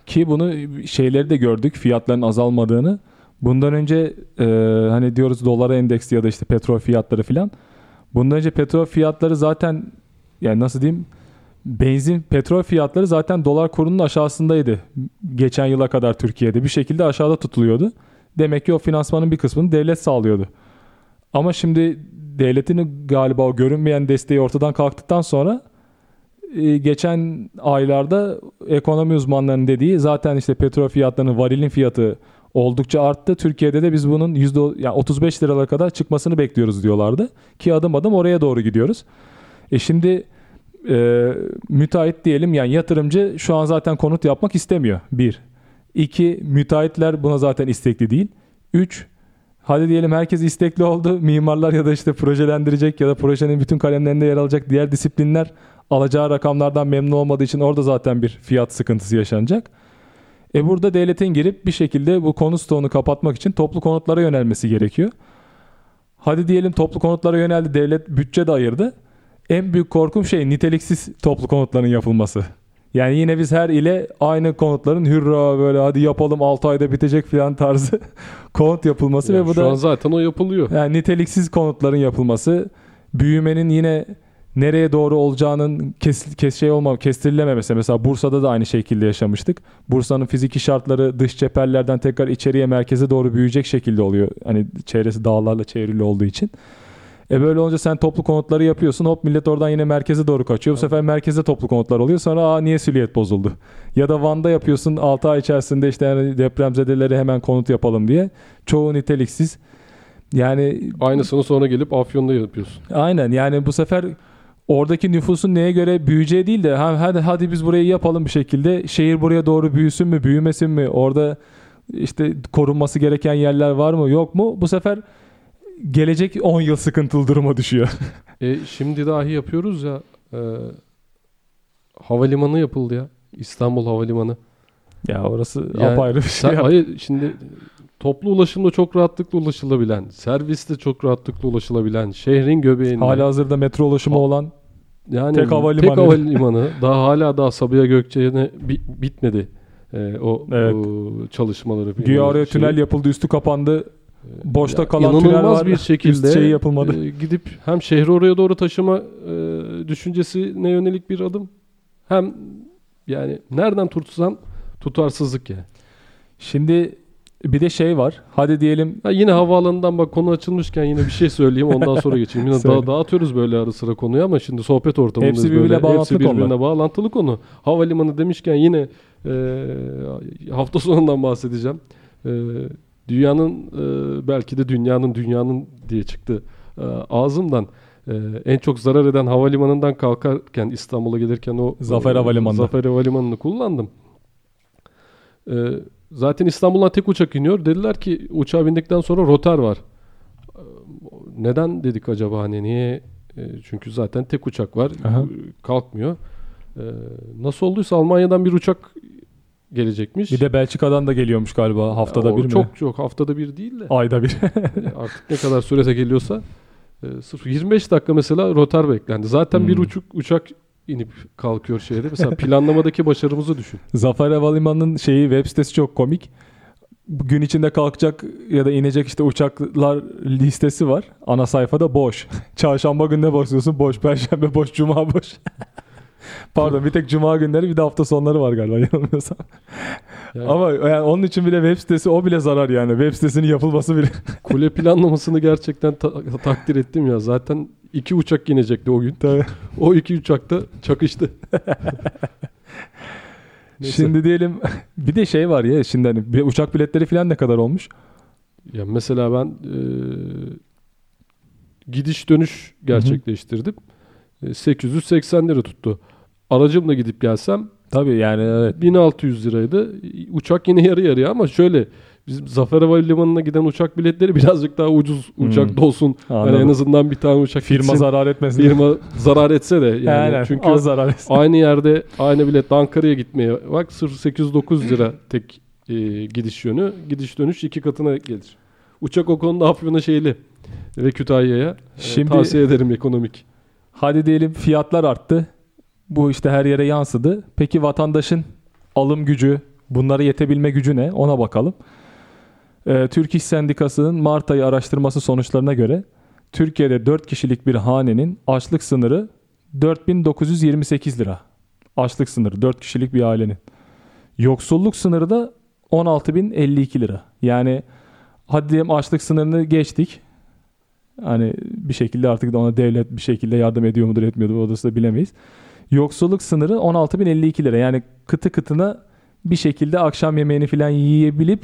Ki bunu şeyleri de gördük fiyatların azalmadığını. Bundan önce e, hani diyoruz dolara endeksli ya da işte petrol fiyatları filan. Bundan önce petrol fiyatları zaten yani nasıl diyeyim benzin petrol fiyatları zaten dolar kurunun aşağısındaydı. Geçen yıla kadar Türkiye'de bir şekilde aşağıda tutuluyordu. Demek ki o finansmanın bir kısmını devlet sağlıyordu. Ama şimdi devletin galiba o görünmeyen desteği ortadan kalktıktan sonra e, geçen aylarda ekonomi uzmanlarının dediği zaten işte petrol fiyatlarının varilin fiyatı oldukça arttı. Türkiye'de de biz bunun yüzde yani 35 liralara kadar çıkmasını bekliyoruz diyorlardı. Ki adım adım oraya doğru gidiyoruz. E şimdi e, müteahhit diyelim yani yatırımcı şu an zaten konut yapmak istemiyor. Bir. İki, müteahhitler buna zaten istekli değil. Üç, hadi diyelim herkes istekli oldu. Mimarlar ya da işte projelendirecek ya da projenin bütün kalemlerinde yer alacak diğer disiplinler alacağı rakamlardan memnun olmadığı için orada zaten bir fiyat sıkıntısı yaşanacak. E burada devletin girip bir şekilde bu konut stoğunu kapatmak için toplu konutlara yönelmesi gerekiyor. Hadi diyelim toplu konutlara yöneldi. Devlet bütçe de ayırdı. En büyük korkum şey niteliksiz toplu konutların yapılması. Yani yine biz her ile aynı konutların hürra böyle hadi yapalım 6 ayda bitecek falan tarzı konut yapılması Yani ve bu şu da an zaten o yapılıyor. yani niteliksiz konutların yapılması, büyümenin yine nereye doğru olacağının kes, kes şey olma kestirilememesi. Mesela Bursa'da da aynı şekilde yaşamıştık. Bursa'nın fiziki şartları dış cepherlerden tekrar içeriye merkeze doğru büyüyecek şekilde oluyor. Hani çevresi dağlarla çevrili olduğu için. E böyle olunca sen toplu konutları yapıyorsun. Hop millet oradan yine merkeze doğru kaçıyor. Bu sefer merkezde toplu konutlar oluyor. Sonra aa niye silüet bozuldu? Ya da Van'da yapıyorsun 6 ay içerisinde işte yani depremzedeleri hemen konut yapalım diye. Çoğu niteliksiz. Yani Aynısını sonra gelip Afyon'da yapıyorsun. Aynen yani bu sefer oradaki nüfusun neye göre büyüyeceği değil de ha- hadi hadi biz burayı yapalım bir şekilde. Şehir buraya doğru büyüsün mü, büyümesin mi? Orada işte korunması gereken yerler var mı, yok mu? Bu sefer gelecek 10 yıl sıkıntılı duruma düşüyor. E şimdi dahi yapıyoruz ya. e, havalimanı yapıldı ya. İstanbul Havalimanı. ya orası Yani apayrı bir şey. Sen, hayır şimdi toplu ulaşımda çok rahatlıkla ulaşılabilen, serviste çok rahatlıkla ulaşılabilen, şehrin göbeğinde. Hala hazırda metro ulaşımı Ha- olan yani tek havalimanı. Tek havalimanı. daha hala daha Sabiha Gökçen'e bi- bitmedi. e, o, Evet. o çalışmaları. güya oraya Şey- tünel yapıldı, üstü kapandı. Boşta kalan tünel var. bir şekilde şeyi yapılmadı. e, gidip hem şehri oraya doğru taşıma e, düşüncesine yönelik bir adım hem yani nereden tutsan tutarsızlık ya. Şimdi bir de şey var. Hadi diyelim Ha yine havaalanından bak konu açılmışken yine bir şey söyleyeyim ondan sonra geçeyim. Yine da, dağıtıyoruz böyle ara sıra konuyu ama şimdi sohbet ortamındayız Hepsi birbirine böyle. bağlantılı Hepsi birbirine konular. bağlantılı konu. Havalimanı demişken yine e, hafta sonundan bahsedeceğim. E, dünyanın e, belki de dünyanın dünyanın diye çıktı e, ağzımdan. E, en çok zarar eden havalimanından kalkarken İstanbul'a gelirken o Zafer Havalimanı'nda. Zafer Havalimanı'nı kullandım. Zaten İstanbul'dan tek uçak iniyor. Dediler ki uçağa bindikten sonra rotar var. Neden dedik acaba hani niye? Çünkü zaten tek uçak var. Aha. Kalkmıyor. Nasıl olduysa Almanya'dan bir uçak gelecekmiş. bir de Belçika'dan da geliyormuş galiba haftada Ya bir mi? Çok çok haftada bir değil de. Ayda bir. Artık ne kadar sürese geliyorsa e, sırf 25 dakika mesela rotar beklendi. Zaten bir Hmm. uçuk uçak inip kalkıyor şehre. Mesela planlamadaki başarımızı düşün. Zafer Havalimanı'nın şeyi web sitesi çok komik. Gün içinde kalkacak ya da inecek işte uçaklar listesi var. Ana sayfada boş. Çarşamba gününe basıyorsun boş. Perşembe boş. Cuma boş. Pardon bir tek cuma günleri bir de hafta sonları var galiba yanılmıyorsam. Yani Ama yani onun için bile web sitesi o bile zarar yani. Web sitesinin yapılması bile. kule planlamasını gerçekten ta- takdir ettim ya. Zaten iki uçak inecekti o gün. Tabii. O iki uçak da çakıştı. Şimdi diyelim bir de şey var ya şimdi hani bir uçak biletleri falan ne kadar olmuş? Ya mesela ben e, gidiş dönüş gerçekleştirdim. E, 880 lira tuttu. Aracımla gidip gelsem Tabii yani evet. 1600 liraydı. Uçak yine yarı yarıya ama şöyle bizim Zafer Havalimanı'na giden uçak biletleri birazcık daha ucuz Hmm. uçakta olsun. Hani Anladım. en azından bir tane uçak Firma gitsin. zarar etmesin. firma zarar etse de yani Aynen, çünkü az zarar etsin. aynı yerde aynı bilet Ankara'ya gitmeye bak sırf 809 lira tek e, gidiş yönü gidiş dönüş iki katına gelir. Uçak o konuda Afyon'a şeyli ve Kütahya'ya e, Şimdi- tavsiye ederim ekonomik. Hadi diyelim fiyatlar arttı. Bu işte her yere yansıdı. Peki vatandaşın alım gücü, bunlara yetebilme gücü ne? Ona bakalım. Ee, Türk İş Sendikası'nın Mart ayı araştırması sonuçlarına göre Türkiye'de 4 kişilik bir hanenin açlık sınırı 4928 lira. Açlık sınırı 4 kişilik bir ailenin. Yoksulluk sınırı da 16052 lira. Yani hadi diyelim açlık sınırını geçtik. Hani bir şekilde artık da ona devlet bir şekilde yardım ediyor mudur etmiyordur odası da bilemeyiz. Yoksulluk sınırı 16.052 lira. Yani kıtı kıtına bir şekilde akşam yemeğini falan yiyebilip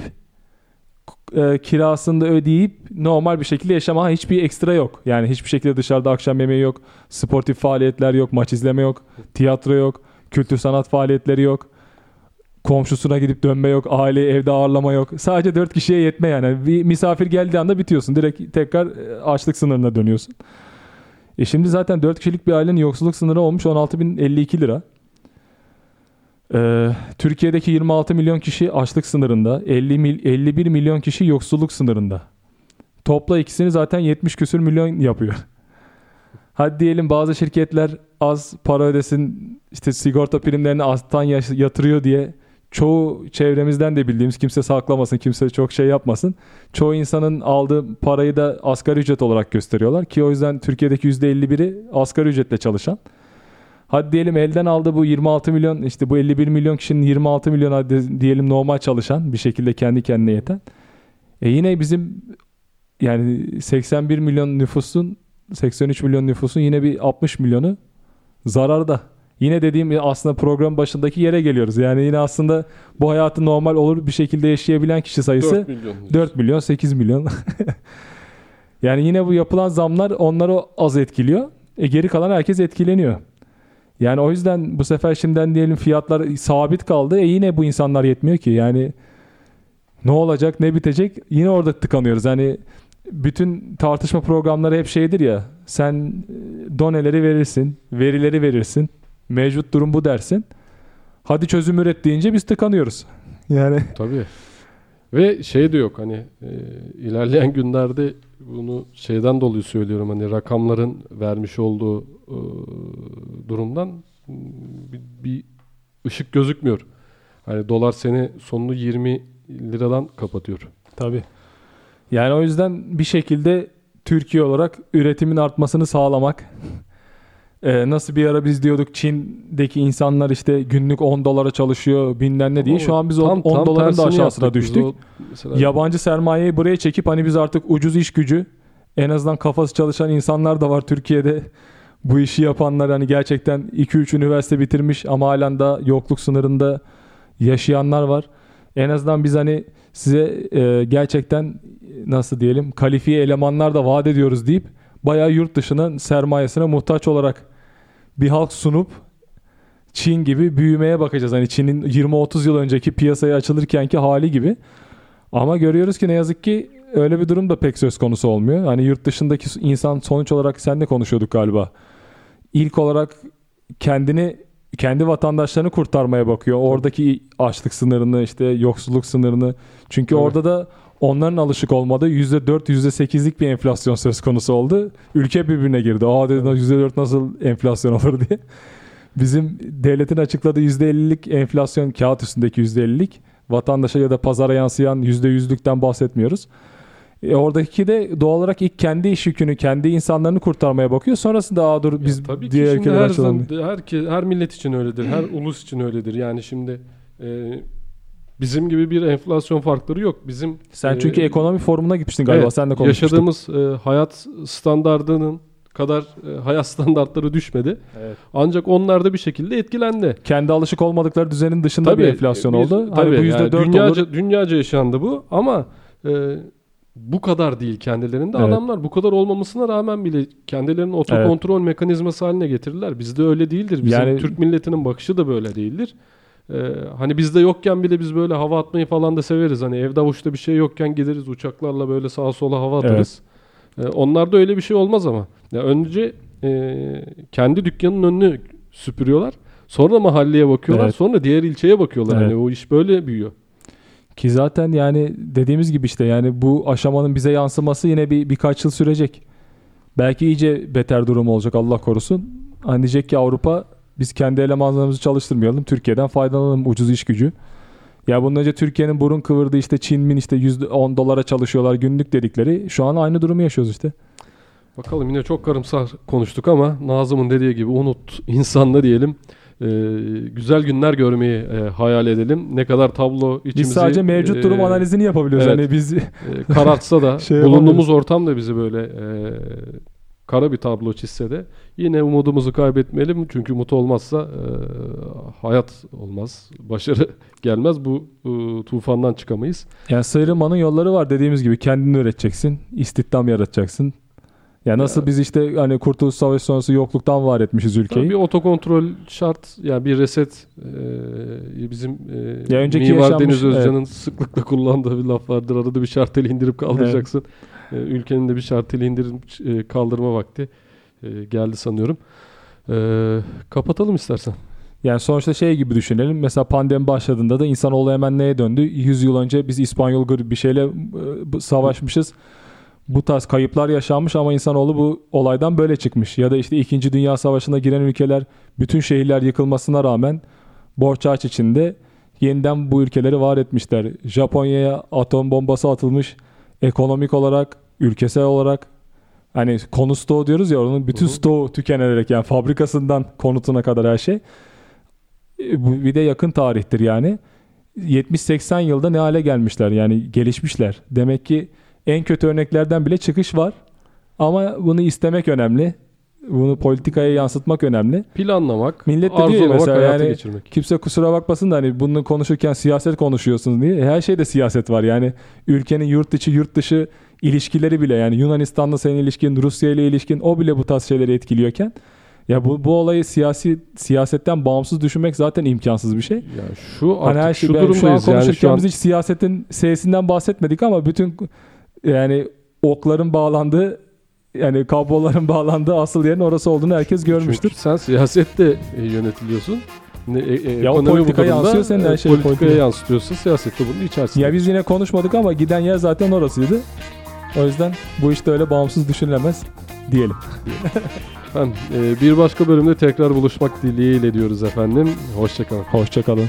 e, kirasını da ödeyip normal bir şekilde yaşama hiçbir ekstra yok. Yani hiçbir şekilde dışarıda akşam yemeği yok. Sportif faaliyetler yok. Maç izleme yok. Tiyatro yok. Kültür sanat faaliyetleri yok. Komşusuna gidip dönme yok. Aileyi evde ağırlama yok. Sadece 4 kişiye yetme yani. Bir misafir geldiği anda bitiyorsun. Direkt tekrar e, açlık sınırına dönüyorsun. E şimdi zaten 4 kişilik bir ailenin yoksulluk sınırı olmuş 16.052 lira. Ee, Türkiye'deki 26 milyon kişi açlık sınırında, 50 mil, 51 milyon kişi yoksulluk sınırında. Topla ikisini zaten 70 küsür milyon yapıyor. Hadi diyelim bazı şirketler az para ödesin işte sigorta primlerini aztan yaş- yatırıyor diye çoğu çevremizden de bildiğimiz kimse saklamasın kimse çok şey yapmasın. Çoğu insanın aldığı parayı da asgari ücret olarak gösteriyorlar ki o yüzden Türkiye'deki %51'i asgari ücretle çalışan. Hadi diyelim elden aldı bu 26 milyon işte bu 51 milyon kişinin 26 milyon hadi diyelim normal çalışan bir şekilde kendi kendine yeten. E yine bizim yani 81 milyon nüfusun 83 milyon nüfusun yine bir 60 milyonu zararda. Yine dediğim aslında program başındaki yere geliyoruz. Yani yine aslında bu hayatı normal olur bir şekilde yaşayabilen kişi sayısı 4 milyon. 4 milyon 8 milyon. yani yine bu yapılan zamlar onları az etkiliyor. E geri kalan herkes etkileniyor. Yani o yüzden bu sefer şimdiden diyelim fiyatlar sabit kaldı. E yine bu insanlar yetmiyor ki. Yani ne olacak ne bitecek yine orada tıkanıyoruz. Yani bütün tartışma programları hep şeydir ya. Sen e, doneleri verirsin, verileri verirsin. Mevcut durum bu dersin. Hadi çözüm üret deyince biz tıkanıyoruz. Yani Tabii. Ve şey de yok hani e, ilerleyen günlerde bunu şeyden dolayı söylüyorum hani rakamların vermiş olduğu e, durumdan bir, bir ışık gözükmüyor. Hani dolar seni sonunu 20 liradan kapatıyor. Tabii. Yani o yüzden bir şekilde Türkiye olarak üretimin artmasını sağlamak. Ee, nasıl bir ara biz diyorduk Çin'deki insanlar işte günlük 10 dolara çalışıyor bilmem ne diye. Şu an biz Tam- 10 tam doların da aşağısına düştük. O mesela Yabancı sermayeyi buraya çekip hani biz artık ucuz iş gücü en azından kafası çalışan insanlar da var Türkiye'de. Bu işi yapanlar hani gerçekten 2-3 üniversite bitirmiş ama halen da yokluk sınırında yaşayanlar var. En azından biz hani size e, gerçekten nasıl diyelim kalifiye elemanlar da vaat ediyoruz deyip bayağı yurt dışının sermayesine muhtaç olarak bir halk sunup Çin gibi büyümeye bakacağız. Hani Çin'in 20-30 yıl önceki piyasaya açılırkenki hali gibi. Ama görüyoruz ki ne yazık ki öyle bir durum da pek söz konusu olmuyor. Hani yurt dışındaki insan sonuç olarak senle konuşuyorduk galiba. İlk olarak kendini kendi vatandaşlarını kurtarmaya bakıyor. Oradaki açlık sınırını işte yoksulluk sınırını. Çünkü Evet. orada da onların alışık olmadığı %4 %8'lik bir enflasyon söz konusu oldu. Ülke birbirine girdi. Aa dedi %4 nasıl enflasyon olur diye. Bizim devletin açıkladığı %50'lik enflasyon kağıt üstündeki %50'lik vatandaşa ya da pazara yansıyan %100'lükten bahsetmiyoruz. E oradaki de doğal olarak ilk kendi iş yükünü, kendi insanlarını kurtarmaya bakıyor. Sonrasında aa dur biz Ya tabii diğer şimdi ülkeler her, her, her millet için öyledir. Her ulus için öyledir. Yani şimdi e, bizim gibi bir enflasyon farkları yok. Bizim Sen e, çünkü ekonomi forumuna gitmiştin galiba. evet, Sen de konuşmuştuk. yaşadığımız e, hayat standardının kadar e, hayat standartları düşmedi. Evet. Ancak onlar da bir şekilde etkilendi. Kendi alışık olmadıkları düzenin dışında bir enflasyon biz- oldu. Tabii, hani bu yani %4 dünyaca, olur. dünyaca yaşandı bu ama e, bu kadar değil kendilerinde. Evet. Adamlar bu kadar olmamasına rağmen bile kendilerini otokontrol mekanizması haline getirdiler. Bizde öyle değildir. Bizim Yani- Türk milletinin bakışı da böyle değildir. E, hani bizde yokken bile biz böyle hava atmayı falan da severiz. Hani evde avuçta bir şey yokken gideriz uçaklarla böyle sağa sola hava atarız. E, onlarda öyle bir şey olmaz ama. Ya önce e, kendi dükkanın önünü süpürüyorlar. Sonra mahalleye bakıyorlar. Evet. Sonra diğer ilçeye bakıyorlar. Evet. Hani o iş böyle büyüyor. Ki zaten yani dediğimiz gibi işte yani bu aşamanın bize yansıması yine bir birkaç yıl sürecek. Belki iyice beter durum olacak Allah korusun. Hani diyecek ki Avrupa biz kendi elemanlarımızı çalıştırmayalım. Türkiye'den faydalanalım ucuz iş gücü. Ya bundan önce Türkiye'nin burun kıvırdığı işte Çin'in işte %10 dolara çalışıyorlar günlük dedikleri. Şu an aynı durumu yaşıyoruz işte. Bakalım yine çok karımsar konuştuk ama Nazım'ın dediği gibi unut insanla diyelim. Ee, güzel günler görmeyi e, hayal edelim. Ne kadar tablo içimizi Biz sadece mevcut durum e, analizini yapabiliyoruz. evet. Hani biz e, karartsa da Şey bulunduğumuz ortam da bizi böyle e, kara bir tablo çizse de yine umudumuzu kaybetmeyelim. Çünkü umut olmazsa e, hayat olmaz. Başarı gelmez. Bu e, tufandan çıkamayız. Yani sıyrılmanın yolları var dediğimiz gibi kendini üreteceksin, istihdam yaratacaksın. Ya nasıl Ya. biz işte hani Kurtuluş Savaşı sonrası yokluktan var etmişiz ülkeyi. Bir otokontrol şart. Yani bir reset e, bizim e, Ya önceki Mimar Deniz Özcan'ın sıklıkla kullandığı bir laf vardır. Arada bir şarteli indirip kaldıracaksın. E, ülkenin de bir şarteli indirip e, kaldırma vakti e, geldi sanıyorum. E, kapatalım istersen. Yani sonuçta şey gibi düşünelim. Mesela pandemi başladığında da insanoğlu hemen neye döndü? 100 yıl önce biz İspanyol gribi bir şeyle e, savaşmışız. bu tarz kayıplar yaşanmış ama insanoğlu bu olaydan böyle çıkmış. Ya da işte 2. Dünya Savaşı'na giren ülkeler bütün şehirler yıkılmasına rağmen borç harç içinde yeniden bu ülkeleri var etmişler. Japonya'ya atom bombası atılmış ekonomik olarak, ülkesel olarak hani konu stoğu diyoruz ya onun bütün Hı hı. stoğu tükenerek yani fabrikasından konutuna kadar her şey. E, Bu bir de yakın tarihtir yani. 70-80 yılda ne hale gelmişler yani gelişmişler. Demek ki en kötü örneklerden bile çıkış var. Ama bunu istemek önemli. Bunu politikaya yansıtmak önemli. Planlamak, Millet de diyor mesela yani- geçirmek. Kimse kusura bakmasın da hani bunu konuşurken siyaset konuşuyorsunuz diye. Her şeyde siyaset var. Yani ülkenin yurt içi yurt dışı ilişkileri bile yani Yunanistan'la senin ilişkin, Rusya ile ilişkin o bile bu tarz şeyleri etkiliyorken ya bu bu olayı siyasi siyasetten bağımsız düşünmek zaten imkansız bir şey. Ya şu Hani artık her şey şu ben şu an durumdayız yani konuşurken şu an biz hiç siyasetin sesinden bahsetmedik ama bütün yani okların bağlandığı yani kabloların bağlandığı asıl yerin orası olduğunu herkes görmüştür. Çünkü sen siyasette e, yönetiliyorsun. Ne, e, e, Ya durumda, yansıyor, senin her şeyin politikaya politikaya. yansıtıyorsa siyasette bunun içerisinde. Ya biz yine konuşmadık ama giden yer zaten orasıydı. O yüzden bu işte öyle bağımsız düşünülemez diyelim. Efendim, e, bir başka bölümde tekrar buluşmak dileğiyle diyoruz efendim. Hoşçakalın. Hoşçakalın.